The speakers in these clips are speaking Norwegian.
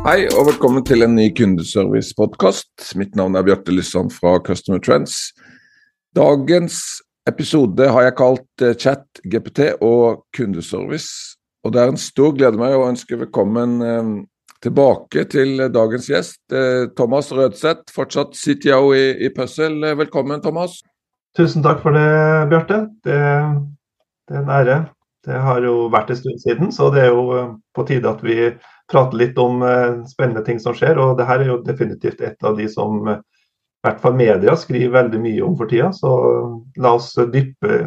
Hei og velkommen til en ny kundeservice-podkast. Mitt navn er Bjarte Lysand fra Customer Trends. Dagens episode har jeg kalt eh, Chat, GPT og kundeservice. Og Det er en stor glede meg å ønske velkommen eh, tilbake til dagens gjest. Eh, Thomas Rødseth, fortsatt CTO i, i Puzzle. Velkommen, Thomas. Tusen takk for det, Bjarte. Det, det er en ære. Det har jo vært en stund siden, så det er jo på tide at vi prate litt om uh, spennende ting som skjer. og det her er jo definitivt et av de som uh, i hvert fall media skriver veldig mye om for tida. Så la oss dyppe,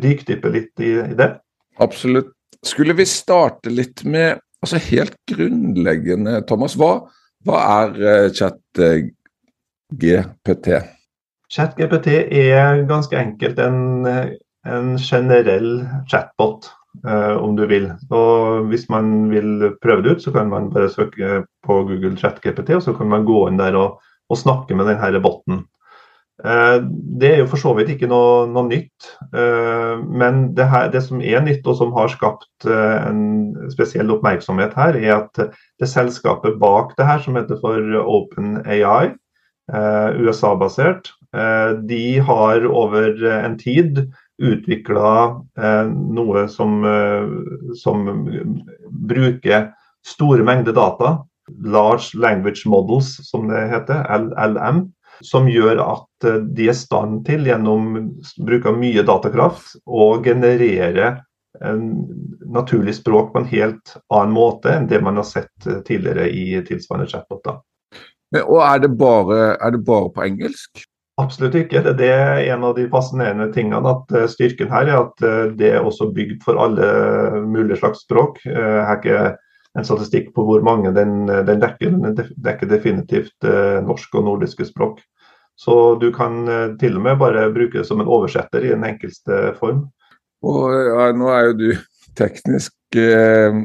dykdyppe litt i, i, det. Absolutt. Skulle vi starte litt med altså helt grunnleggende, Thomas. Hva, hva er ChatGPT? chat GPT? ChatGPT er ganske enkelt en, en generell chatbot. Uh, om du vil. Og Hvis man vil prøve det ut, så kan man bare søke på Google ChatGPT, og så kan man gå inn der og, og snakke med denne botten. Uh, det er jo for så vidt ikke noe, noe nytt, uh, men det, her, det, som er nytt og som har skapt en spesiell oppmerksomhet her, er at det selskapet bak det her, som heter for OpenAI, USA-basert, de har over en tid utvikla eh, noe som, eh, som, bruker store mengder data, large language models som det heter, LLM, som gjør at eh, de er i stand til gjennom bruk av mye datakraft å generere en naturlig språk på en helt annen måte enn det man har sett tidligere i tilsvarende chatboter. Og er det, bare, er det bare på engelsk? Absolutt ikke. Det er en av de fascinerende tingene. at eh, Styrken her er at eh, det er også bygd for alle mulige slags språk. Jeg eh, har ikke en statistikk på hvor mange den, den dekker, men den dekker definitivt norsk og nordiske språk. Så du kan til og med bare bruke det som en oversetter i den enkelte form. Og ja, Nå er jo du teknisk eh,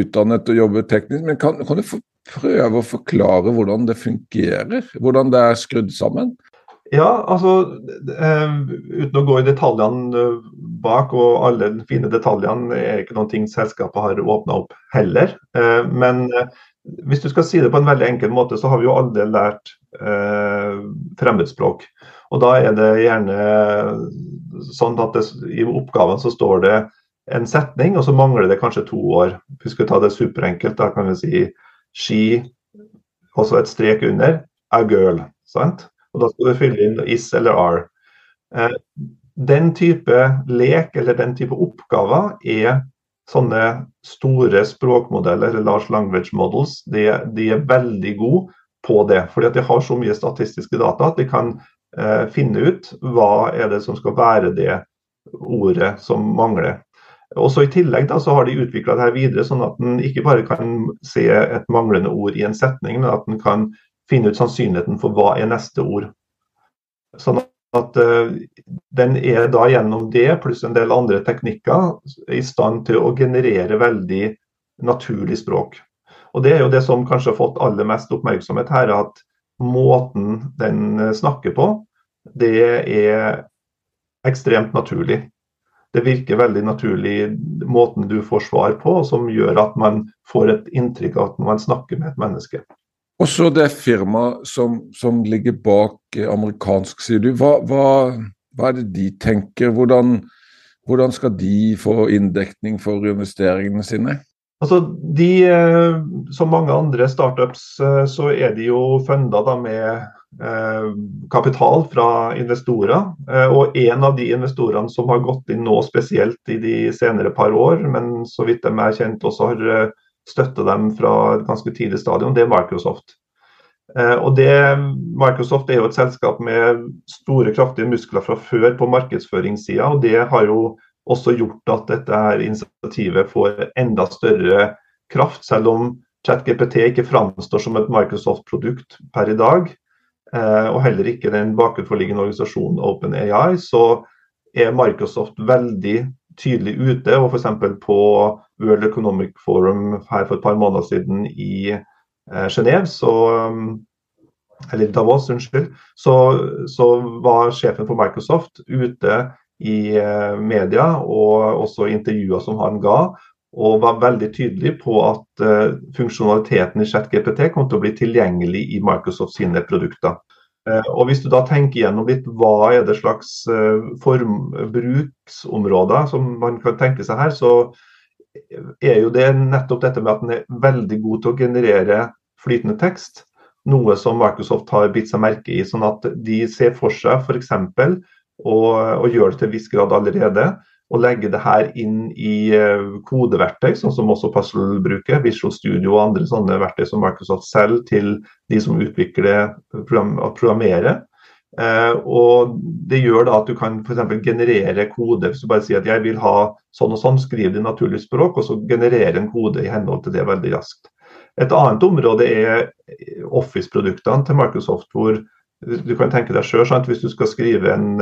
utdannet og jobber teknisk, men kan, kan du prøve å forklare hvordan det fungerer? Hvordan det er skrudd sammen? Ja, altså eh, uten å gå i detaljene eh, bak, og alle de fine detaljene er ikke noen ting selskapet har åpna opp heller. Eh, men hvis du skal si det på en veldig enkel måte, så har vi jo alle lært fremmedspråk. Og da er det gjerne sånn at det, i oppgaven så står det en setning, og så mangler det kanskje to år. Vi skal ta det superenkelt. Da kan vi si ski, og så et strek under, a girl. sant? Og da skal du fylle inn is eller are. Eh, den type lek eller den type oppgaver er sånne store språkmodeller, eller large language models, de, de er veldig gode på det. fordi at de har så mye statistiske data at de kan eh, finne ut hva er det som skal være det ordet som mangler. Og så I tillegg da, så har de utvikla det her videre, sånn at en ikke bare kan se et manglende ord i en setning, men at en kan finne ut sannsynligheten for hva er neste ord. Sånn at uh, den er da gjennom det, pluss en del andre teknikker, i stand til å generere veldig naturlig språk. Og Det er jo det som kanskje har fått aller mest oppmerksomhet her, at måten den snakker på, det er ekstremt naturlig. Det virker veldig naturlig måten du får svar på, som gjør at man får et inntrykk av at man snakker med et menneske. Og så det firmaet som, som, ligger bak eh, amerikansk, sier du. Hva, hva, hva, er det de tenker? Hvordan, hvordan skal de få inndekning for investeringene sine? Altså, de, eh, Som mange andre startups, eh, så er de jo funda med kapital fra investorer. Og en av de investorene som har gått inn nå spesielt i de senere par år, men så vidt de er kjent også har støtte dem fra et ganske tidlig stadion, det er Microsoft. Eh, og det, Microsoft er jo et selskap med store, kraftige muskler fra før på markedsføringssida, og det har jo også gjort at dette her initiativet får enda større kraft, selv om ChatGPT ikke framstår som et Microsoft-produkt per i dag, eh, og heller ikke den bakenforliggende organisasjonen OpenAI, så er Microsoft veldig tydelig ute. og F.eks. på World Economic Forum her for et par måneder siden i eh, Genève, så eller Davos, unnskyld, så, så, var sjefen for Microsoft ute i eh, media og også i intervjuer som han ga, og var veldig tydelig på at funksjonaliteten i ChatGPT kom til å bli tilgjengelig i Microsoft sine produkter. Uh, og Hvis du da tenker gjennom litt hva er det slags uh, form, bruksområder som man kan tenke seg her, så er jo det nettopp dette med at den er veldig god til å generere flytende tekst. Noe som Microsoft har bitt seg merke i. sånn at de ser for seg f.eks. Og, og gjør det til en viss grad allerede og legge det her inn i eh, kodeverktøy, sånn som også Puzzle bruker. Visual Studio og andre sånne verktøy som Microsoft selger til de som utvikler program, programmerer. Eh, og Det gjør da at du kan for generere kode. Hvis du bare sier at jeg vil ha sånn og sånn, skriv det i naturlig språk, og så generere en kode i henhold til det veldig raskt. Et annet område er Office-produktene til Microsoft, hvor du kan tenke deg selv, Hvis du skal skrive en,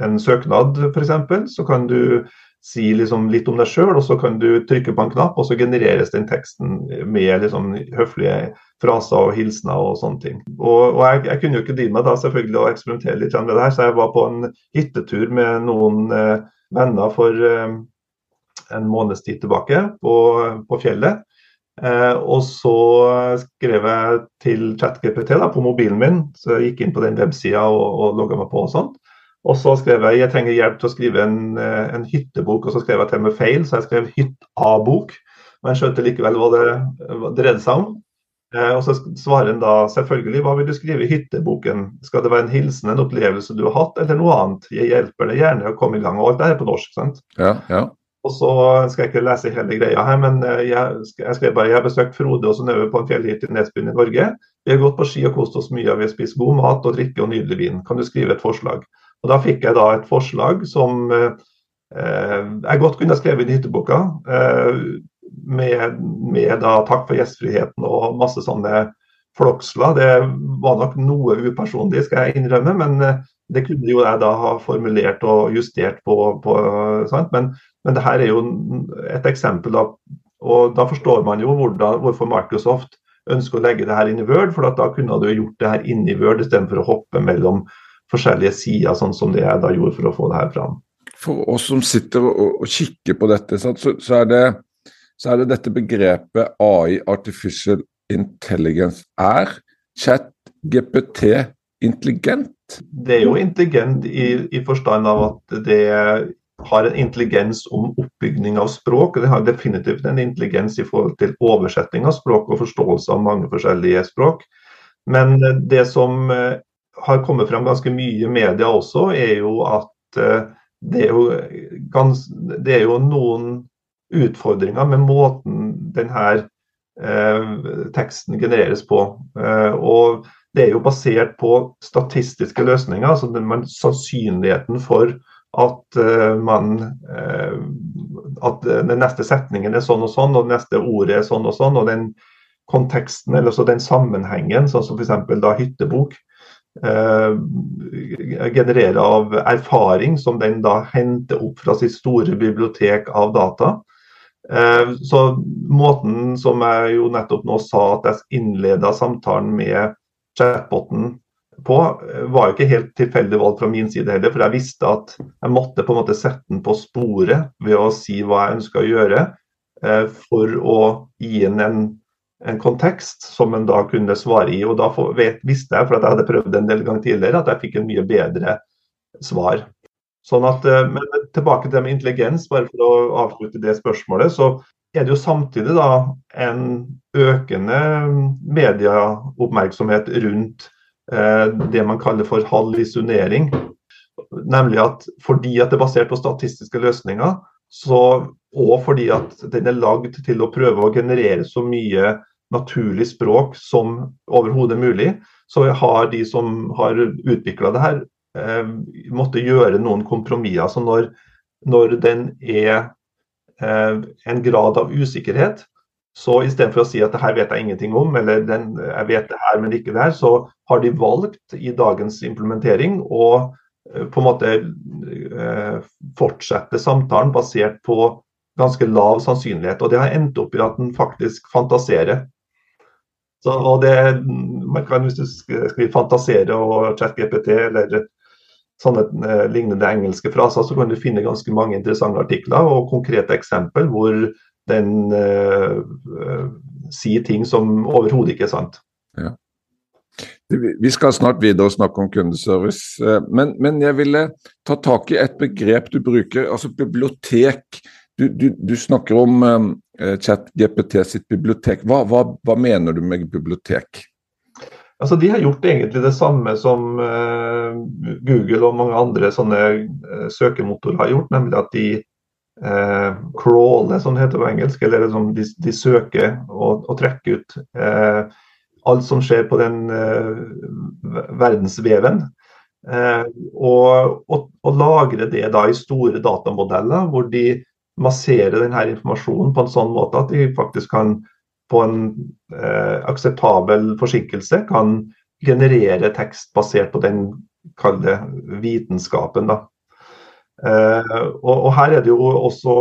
en søknad f.eks., så kan du si liksom litt om deg sjøl, og så kan du trykke på en knapp, og så genereres den teksten med liksom høflige fraser og hilsener og sånne ting. Og, og jeg, jeg, kunne jo ikke dy meg da selvfølgelig å eksperimentere litt med det her, så jeg var på en hyttetur med noen eh, venner for en måneds tid tilbake på, på fjellet. Eh, og så skrev jeg til ChatGPT da, på mobilen min, så jeg gikk inn på den websida og, og logga meg på. og sånt. Og så skrev jeg jeg trenger hjelp til å skrive en, eh, en hyttebok, og så skrev jeg til med feil, så jeg skrev hytt-A-bok. Men jeg skjønte likevel hva det, hva dreide seg om. Eh, og så svarer han da selvfølgelig hva vil du skrive i hytteboken? Skal det være en hilsen, en opplevelse du har hatt, eller noe annet? Jeg hjelper deg gjerne å komme i gang. Og alt det er på norsk. sant? Ja, ja. Og så skal jeg ikke lese hele greia her, men eh, jeg, jeg skrev bare jeg har besøkt Frode og Synnøve på en fjellhytte i Nesbyen i Norge. Vi har gått på ski og kost oss mye, og vi har spist god mat og drikke og nydelig vin. Kan du skrive et forslag? Og Da fikk jeg da et forslag som eh, jeg godt kunne skrevet i hytteboka. Eh, med, med da takk for gjestfriheten og masse sånne floksler. Det var nok noe upersonlig, skal jeg innrømme, men eh, det kunne jo jeg da ha formulert og justert på. på men, men det her er jo et eksempel. Da, og da forstår man jo hvordan, hvorfor Microsoft ønsker å legge det her inn i Word. For da kunne du gjort det her inn i Word istedenfor å hoppe mellom forskjellige sider, sånn som det jeg da gjorde for å få det her fram. For oss som sitter og, og kikker på dette, så, så, er det, så, er det, dette begrepet AI, artificial intelligence. Er chat GPT intelligent? Det er jo intelligent i, i forstand av at det har en intelligens om oppbygning av språk. Det har definitivt en intelligens i forhold til oversetting av språk og forståelse av mange forskjellige språk. Men det som eh, har kommet frem ganske mye i media også, er jo at eh, det er jo, gans, det er jo noen utfordringer med måten denne eh, teksten genereres på. Eh, og det er jo basert på statistiske løsninger. altså man, Sannsynligheten for at uh, man uh, At den neste setningen er sånn og sånn, og det neste ordet er sånn og sånn. Og den konteksten, eller så den sammenhengen, sånn som f.eks. da hyttebok, uh, genererer av erfaring som den da henter opp fra sitt store bibliotek av data. Så måten som jeg jo nettopp nå sa at jeg innleda samtalen med chatboten på, var jo ikke helt tilfeldig valg fra min side heller. For jeg visste at jeg måtte på en måte sette den på sporet ved å si hva jeg ønska å gjøre. Eh, for å gi den en, en, kontekst som en da kunne svare i. Og da vet, visste jeg, for jeg hadde prøvd en del ganger tidligere, at jeg fikk en mye bedre svar. Sånn at, eh, men tilbake til det med intelligens, bare for å avslutte det spørsmålet. så er det jo samtidig da en økende medieoppmerksomhet rundt eh, det man kaller for hallusinering. Nemlig at fordi at det er basert på statistiske løsninger, så, og fordi at den er lagd til å prøve å generere så mye naturlig språk som overhodet mulig, så har de som har utvikla det her, eh, måtte gjøre noen kompromisser. Så når når den er en grad av usikkerhet. Så istedenfor å si at det her vet jeg ingenting om, eller jeg vet det her, men ikke det her, så har de valgt i dagens implementering å eh, på en måte eh, fortsette samtalen basert på ganske lav sannsynlighet. Og det har endt opp i at den faktisk fantaserer. Så, og det, man kan, Hvis du skriver 'fantasere' og ChatGPT eller sånne eh, lignende engelske fraser, så kan du finne ganske mange interessante artikler og konkrete eksempel hvor den uh, uh, sier ting som overhodet ikke er sant. Ja. Vi skal snart videre og snakke om kundeservice, men, men, jeg ville ta tak i et begrep du bruker, altså bibliotek. Du, du, du snakker om chat ChatGPT sitt bibliotek. Hva, hva, hva mener du med bibliotek? Altså, de har gjort egentlig det samme som uh, Google og mange andre sånne uh, søkemotorer har gjort, nemlig at de eh, crawler, som det heter på engelsk, eller liksom, de, de, søker og, og trekker ut alt som skjer på den verdensveven. Og, og, og lagre det da i store datamodeller, hvor de masserer denne informasjonen på en sånn måte at de faktisk kan på en eh, akseptabel forsinkelse kan generere tekst basert på den kalde vitenskapen. Da. Eh, og, og, her er det jo også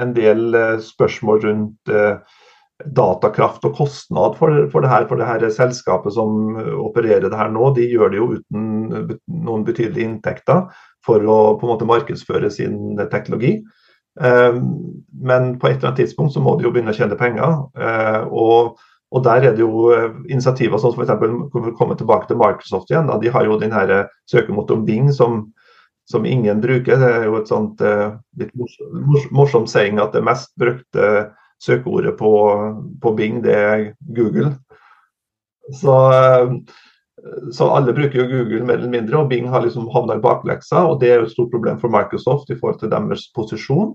en del eh, spørsmål rundt eh, datakraft og kostnad for, for, det her. For det her selskapet som opererer det her nå, de gjør det jo uten noen betydelige inntekter for å på en måte markedsføre sin teknologi. Ehm, men på et eller annet tidspunkt så må de jo begynne å tjene penger. Eh, og, og der er det jo eh, initiativer sånn som f.eks. komme tilbake til Microsoft igjen. De har jo den her eh, søkemotoren Bing som, som, ingen bruker. Det er jo et sånt litt morsomt morsom saying at det mest brukte søkeordet på, på Bing, det er Google. Så så alle bruker jo Google mer eller mindre, og Bing har liksom havna i bakleksa. og Det er jo et stort problem for Microsoft i forhold til deres posisjon.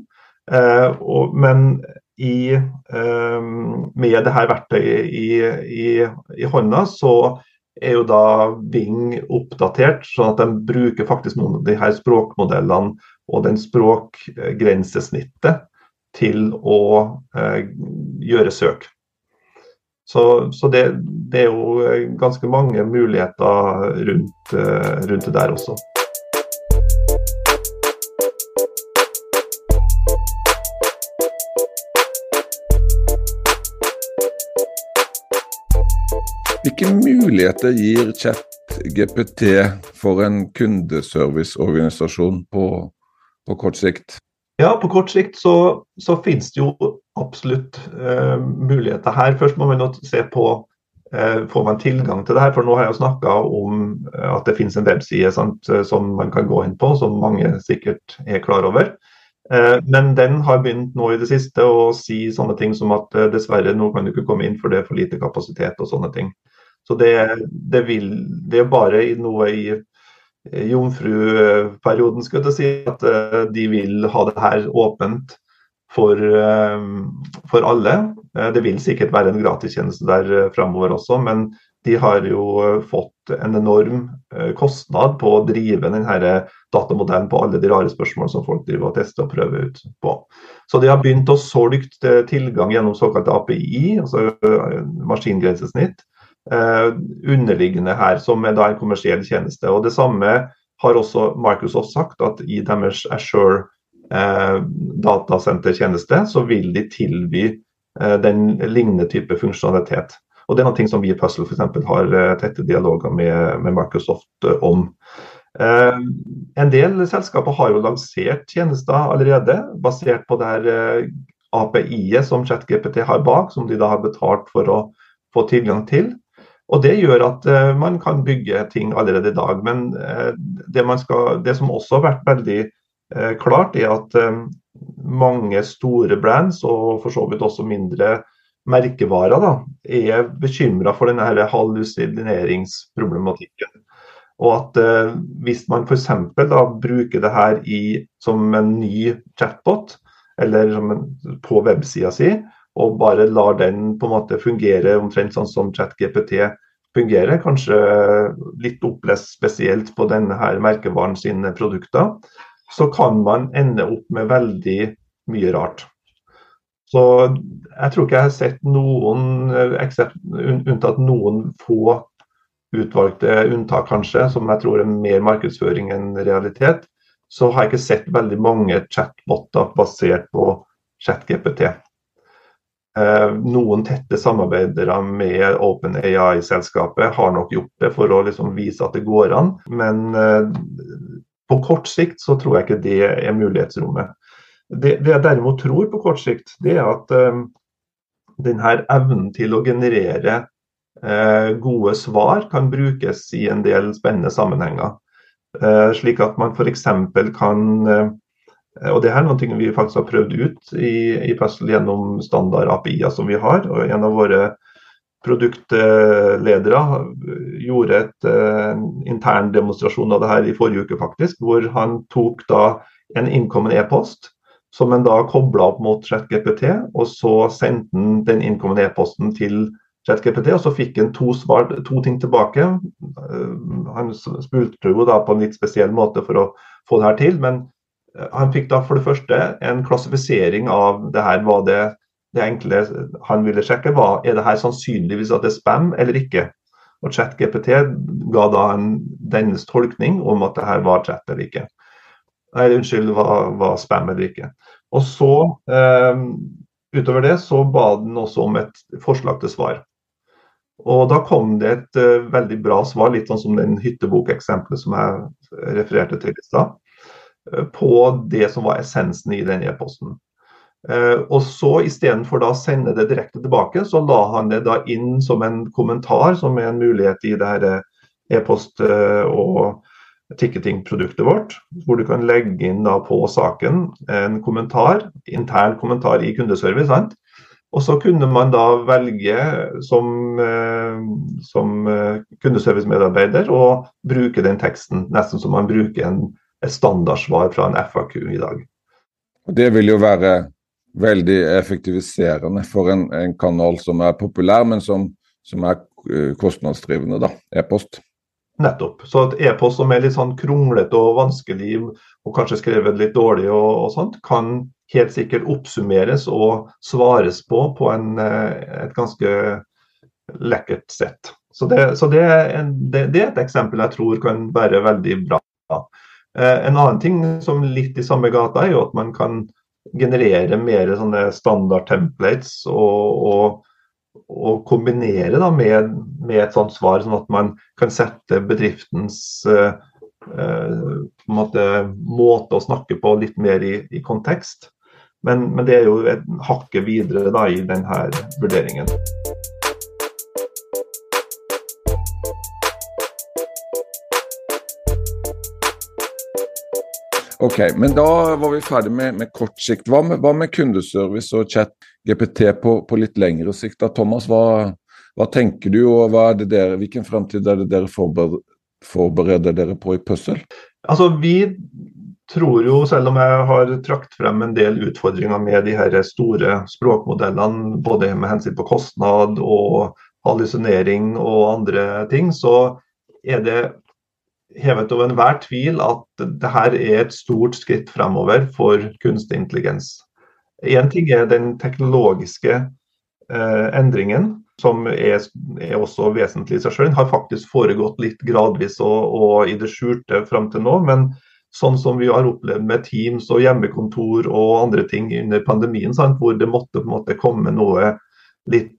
Eh, og, men i, eh, med dette verktøyet i, i, i, hånda, så er jo da Bing oppdatert, sånn at de bruker faktisk noen av de her språkmodellene og den språkgrensesnittet til å eh, gjøre søk. Så, så det, det, er jo eh, ganske mange muligheter rundt, eh, rundt det der også. Hvilke muligheter gir ChatGPT for en kundeserviceorganisasjon på, på kort sikt? Ja, på kort sikt så, så finnes det jo absolutt eh, muligheter her. Først må man se på eh, får man tilgang til det her. For nå har jeg jo snakka om uh, at det finnes en webside sant, som man kan gå inn på, som mange sikkert er klar over. Men den har begynt nå i det siste å si sånne ting som at dessverre, nå kan du ikke komme inn for det er for lite kapasitet og sånne ting. Så det, det, vil, det er bare noe i Eh, jomfruperioden, skulle jeg si, at eh, de vil ha det her åpent for, eh, for alle. Det vil sikkert være en gratistjeneste der framover også, men de har jo fått en enorm kostnad på å drive denne datamodellen på alle de rare spørsmål som folk driver og tester og prøver ut på. Så de har begynt å solge tilgang gjennom såkalt API, altså maskingrensesnitt, Eh, underliggende her, som er en kommersiell tjeneste. Og Det samme har også Microsoft sagt, at i deres Ashore eh, datasentertjeneste så vil de tilby eh, den lignende type funksjonalitet. Og Det er noe som vi i Puzzle for eksempel, har eh, tette dialoger med, med Microsoft eh, om. Eh, en del selskaper har jo lansert tjenester allerede, basert på det her API-et som ChatGPT har bak, som de da har betalt for å få tilgang til. Og Det gjør at uh, man kan bygge ting allerede i dag. Men uh, det, skal, det, som også har vært veldig uh, klart, er at mange store brands, og for så vidt også mindre merkevarer, da, er bekymra for denne hallusineringsproblematikken. Og at hvis man f.eks. bruker det her i, som en ny chatbot, eller en, på websida si, og bare lar den på en måte fungere omtrent sånn som ChatGPT fungerer. Kanskje litt opplest spesielt på denne her merkevaren sine produkter. så kan man ende opp med veldig mye rart. Så jeg tror ikke jeg har sett noen, unntatt noen få utvalgte unntak kanskje, som jeg tror er mer markedsføring enn realitet, så har jeg ikke sett veldig mange chatboter basert på ChatGPT. Eh, noen tette samarbeidere med OpenAI-selskapet har nok gjort det for å liksom vise at det går an, men eh, på kort sikt så tror jeg ikke det er mulighetsrommet. Det, det jeg derimot tror på kort sikt, det er at um, denne evnen til å generere gode svar kan brukes i en del spennende sammenhenger. Slik at man f.eks. kan og det her er noe vi faktisk har prøvd ut i, i Pestle gjennom standard API-er som vi har. og En av våre produktledere gjorde et en intern demonstrasjon av det her i forrige uke, faktisk. Hvor han tok da en innkommen e-post som en da kobla opp mot ChatGPT, og så sendte han den innkommende e-posten til ChatGPT, og så fikk han to, to ting tilbake. Eh, han spulte jo da på en litt spesiell måte for å få det her til, men eh, han fikk da for det første en klassifisering av det her. Var det det enkle han ville sjekke, var er det her sannsynligvis at det er spam eller ikke. Og ChatGPT ga da en, dennes tolkning om at det her var chat eller ikke. Nei, unnskyld, var, var spam eller ikke. Og så, eh, utover det, så ba den også om et forslag til svar. Og da kom det et uh, veldig bra svar, litt sånn som den hyttebokeksempelet som jeg refererte til i stad, på det som var essensen i den e-posten. Uh, og så istedenfor å sende det direkte tilbake, så la han det da inn som en kommentar, som er en mulighet i det her e-post- og ticketing-produktet vårt, hvor du kan legge inn da på saken en kommentar, intern kommentar i kundeservice. Sant? Og så kunne man da velge som, eh, som eh, kundeservice-medarbeider å bruke den teksten, nesten som man bruker en, et standardsvar fra en FAQ i dag. Det vil jo være veldig effektiviserende for en, en kanal som er populær, men som, som er eh, kostnadsdrivende, da, e-post. Nettopp. Så et e-post som er litt sånn kronglete og vanskelig, og kanskje skrevet litt dårlig, og, og, sånt, kan helt sikkert oppsummeres og svares på på en, eh, et ganske lekkert sett. Så, det, så det, er en, det, det, er et eksempel jeg tror kan være veldig bra. Eh, en annen ting som litt i samme gata, er jo at man kan generere mer sånne standard templates og, og og kombinere da med, med, et sånt svar, sånn at man kan sette bedriftens uh, uh, måte, måte, å snakke på litt mer i, i kontekst. Men, men, det er jo et hakket videre da, i denne vurderingen. Ok, men da var vi ferdig med, med kort sikt. Hva med, hva med, kundeservice og chat GPT på, på litt lengre sikt? da, Thomas, hva, hva, tenker du, og dere, hvilken fremtid er det dere forbereder, forbereder dere på i Puzzle? Altså, vi tror jo, selv om jeg har trakt frem en del utfordringer med de her store språkmodellene, både med hensyn på kostnad og hallusinering og andre ting, så er det hevet over enhver tvil at dette er et stort skritt fremover for kunstig intelligens. Én ting er den teknologiske eh, endringen, som er, er, også vesentlig i seg selv. Den har faktisk foregått litt gradvis og, og i det skjulte fram til nå. Men sånn som vi har opplevd med Teams og hjemmekontor og andre ting under pandemien, sant, hvor det måtte på en måte komme noe litt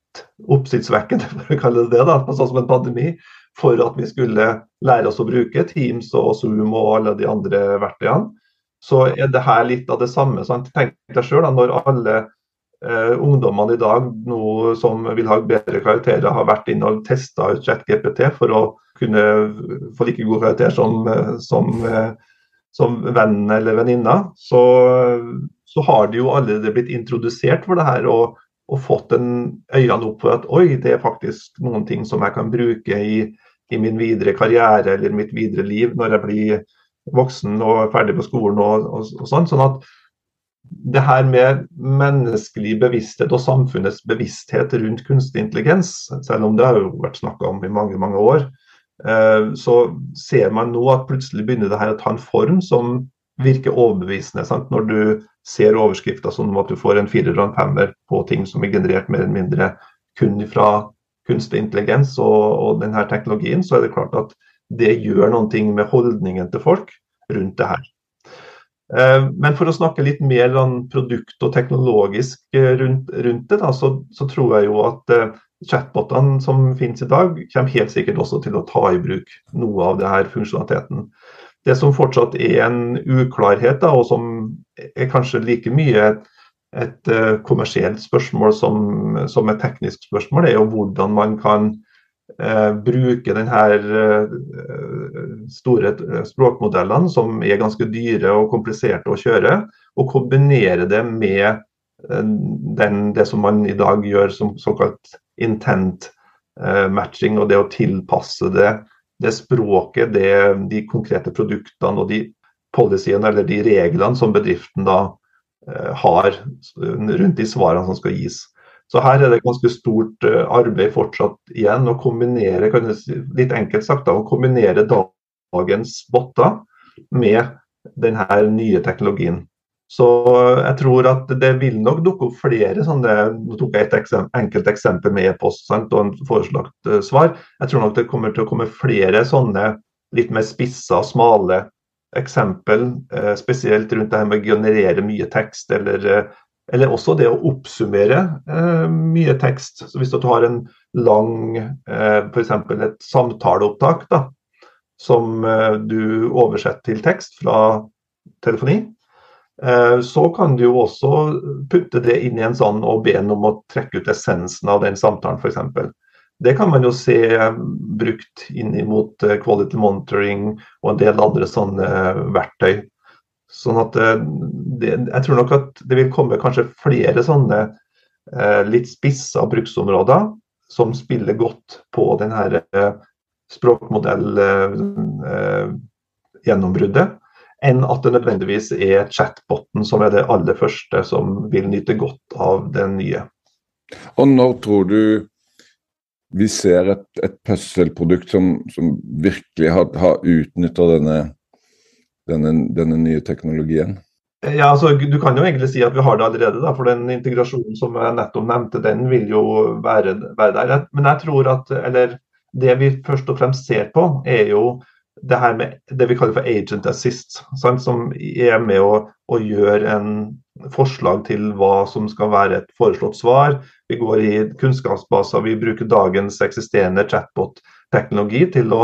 oppsiktsvekkende, for å kalle det det, da, sånn som en pandemi, for at vi skulle lære oss å bruke Teams og Zoom og alle de andre verktøyene, så er det her litt av det samme. Sant? Tenk deg sjøl når alle eh, ungdommene i dag nå som vil ha bedre karakterer, har vært inne og testa ut ChatGPT for å kunne få like god karakter som, som, som venn eller venninna, så, så, har de jo allerede blitt introdusert for det her. og og fått en øynene opp for at oi, det er faktisk noen ting som jeg kan bruke i, i min videre karriere eller mitt videre liv når jeg blir voksen og ferdig på skolen og, og, og sånn. Sånn at det her med menneskelig bevissthet og samfunnets bevissthet rundt kunstig intelligens, selv om det har jo vært snakka om i mange, mange år, eh, så ser man nå at plutselig begynner det her å ta en form som virker overbevisende. Sant? Når du ser overskrifta som at du får en firer og en femmer på ting som er generert mer eller mindre kun fra kunstig intelligens og, og denne teknologien, så er det klart at det gjør noen ting med holdningen til folk rundt det her. Eh, men for å snakke litt mer om produkt og teknologisk eh, rundt, rundt det, da, så, så, tror jeg jo at uh, chatbotene som finnes i dag, kommer helt sikkert også til å ta i bruk noe av det her funksjonaliteten. Det som fortsatt er en uklarhet, da, og som er kanskje like mye et, et uh, kommersielt spørsmål som, som, et teknisk spørsmål, er jo hvordan man kan eh, bruke denne uh, store språkmodellene, som er ganske dyre og kompliserte å kjøre, og kombinere det med den, det som man i dag gjør som såkalt intent matching, og det å tilpasse det det språket, det, de konkrete produktene og de policyene eller de reglene som bedriften da eh, har rundt de svarene som skal gis. Så her er det ganske stort eh, arbeid fortsatt igjen å kombinere litt enkelt sagt da, å kombinere dagens botter med denne nye teknologien. Så jeg tror at det vil nok dukke opp flere sånne Nå tok jeg et eksempel, enkelt eksempel med e-post og en foreslått uh, svar. Jeg tror nok det kommer til å komme flere sånne litt mer spissa, smale eksempel. Uh, spesielt rundt det her med å generere mye tekst, eller, uh, eller også det å oppsummere mye tekst. Så Hvis du har en lang, uh, f.eks. et samtaleopptak da, som du oversetter til tekst fra telefoni, så kan du jo også putte det inn i en sånn og be om å trekke ut essensen av den samtalen, f.eks. Det kan man jo se eh, brukt inn mot eh, quality monitoring og en del andre sånne verktøy. Sånn at det, Jeg tror nok at det vil komme kanskje flere sånne litt spissa bruksområder som spiller godt på denne språkmodellgjennombruddet enn at det nødvendigvis er chatboten som er det aller første som vil nyte godt av den nye. Og når tror du vi ser et, et puzzle-produkt som, som, virkelig har, har utnytta denne, denne, denne, nye teknologien? Ja, altså, Du kan jo egentlig si at vi har det allerede. Da, for den integrasjonen som jeg nettopp nevnte, den vil jo være, være der. Men jeg tror at, eller det vi først og fremst ser på, er jo det her med det vi kaller for agent assist, sant? som er med å, å, gjøre en forslag til hva som skal være et foreslått svar. Vi går i kunnskapsbaser, vi bruker dagens eksisterende chatbot-teknologi til,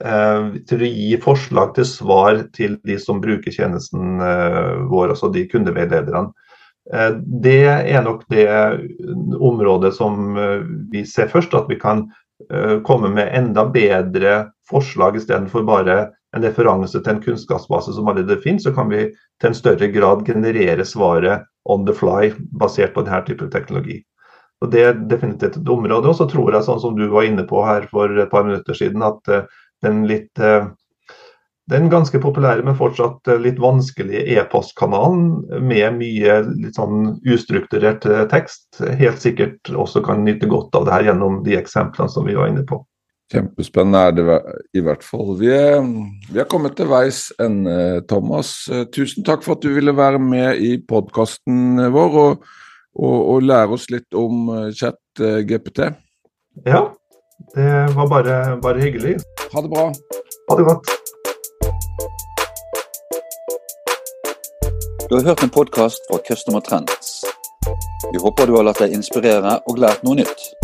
eh, til, å gi forslag til svar til de som bruker tjenesten eh, vår, altså de kundeveilederne. Eh, det er nok det området som eh, vi ser først, at vi kan Eh, komme med enda bedre forslag istedenfor bare en referanse til en kunnskapsbase som allerede finnes, så kan vi til en større grad generere svaret on the fly basert på denne type teknologi. Og Det er definitivt et område. Og så tror jeg, sånn som du var inne på her for et par minutter siden, at eh, den litt eh, den ganske populære, men fortsatt eh, litt vanskelige e-postkanalen med mye litt sånn ustrukturert tekst, helt sikkert også kan nyte godt av det her gjennom de eksemplene som vi var inne på. Kjempespennende er det i hvert fall. Vi er, vi er kommet til veis ende, Thomas. Eh, tusen takk for at du ville være med i podkasten vår og, og, og, lære oss litt om chat-GPT. Ja, det var bare, bare hyggelig. Ha det bra. Ha det godt. Du har hørt en podkast fra Customer Trends. Vi håper du har latt deg inspirere og lært noe nytt.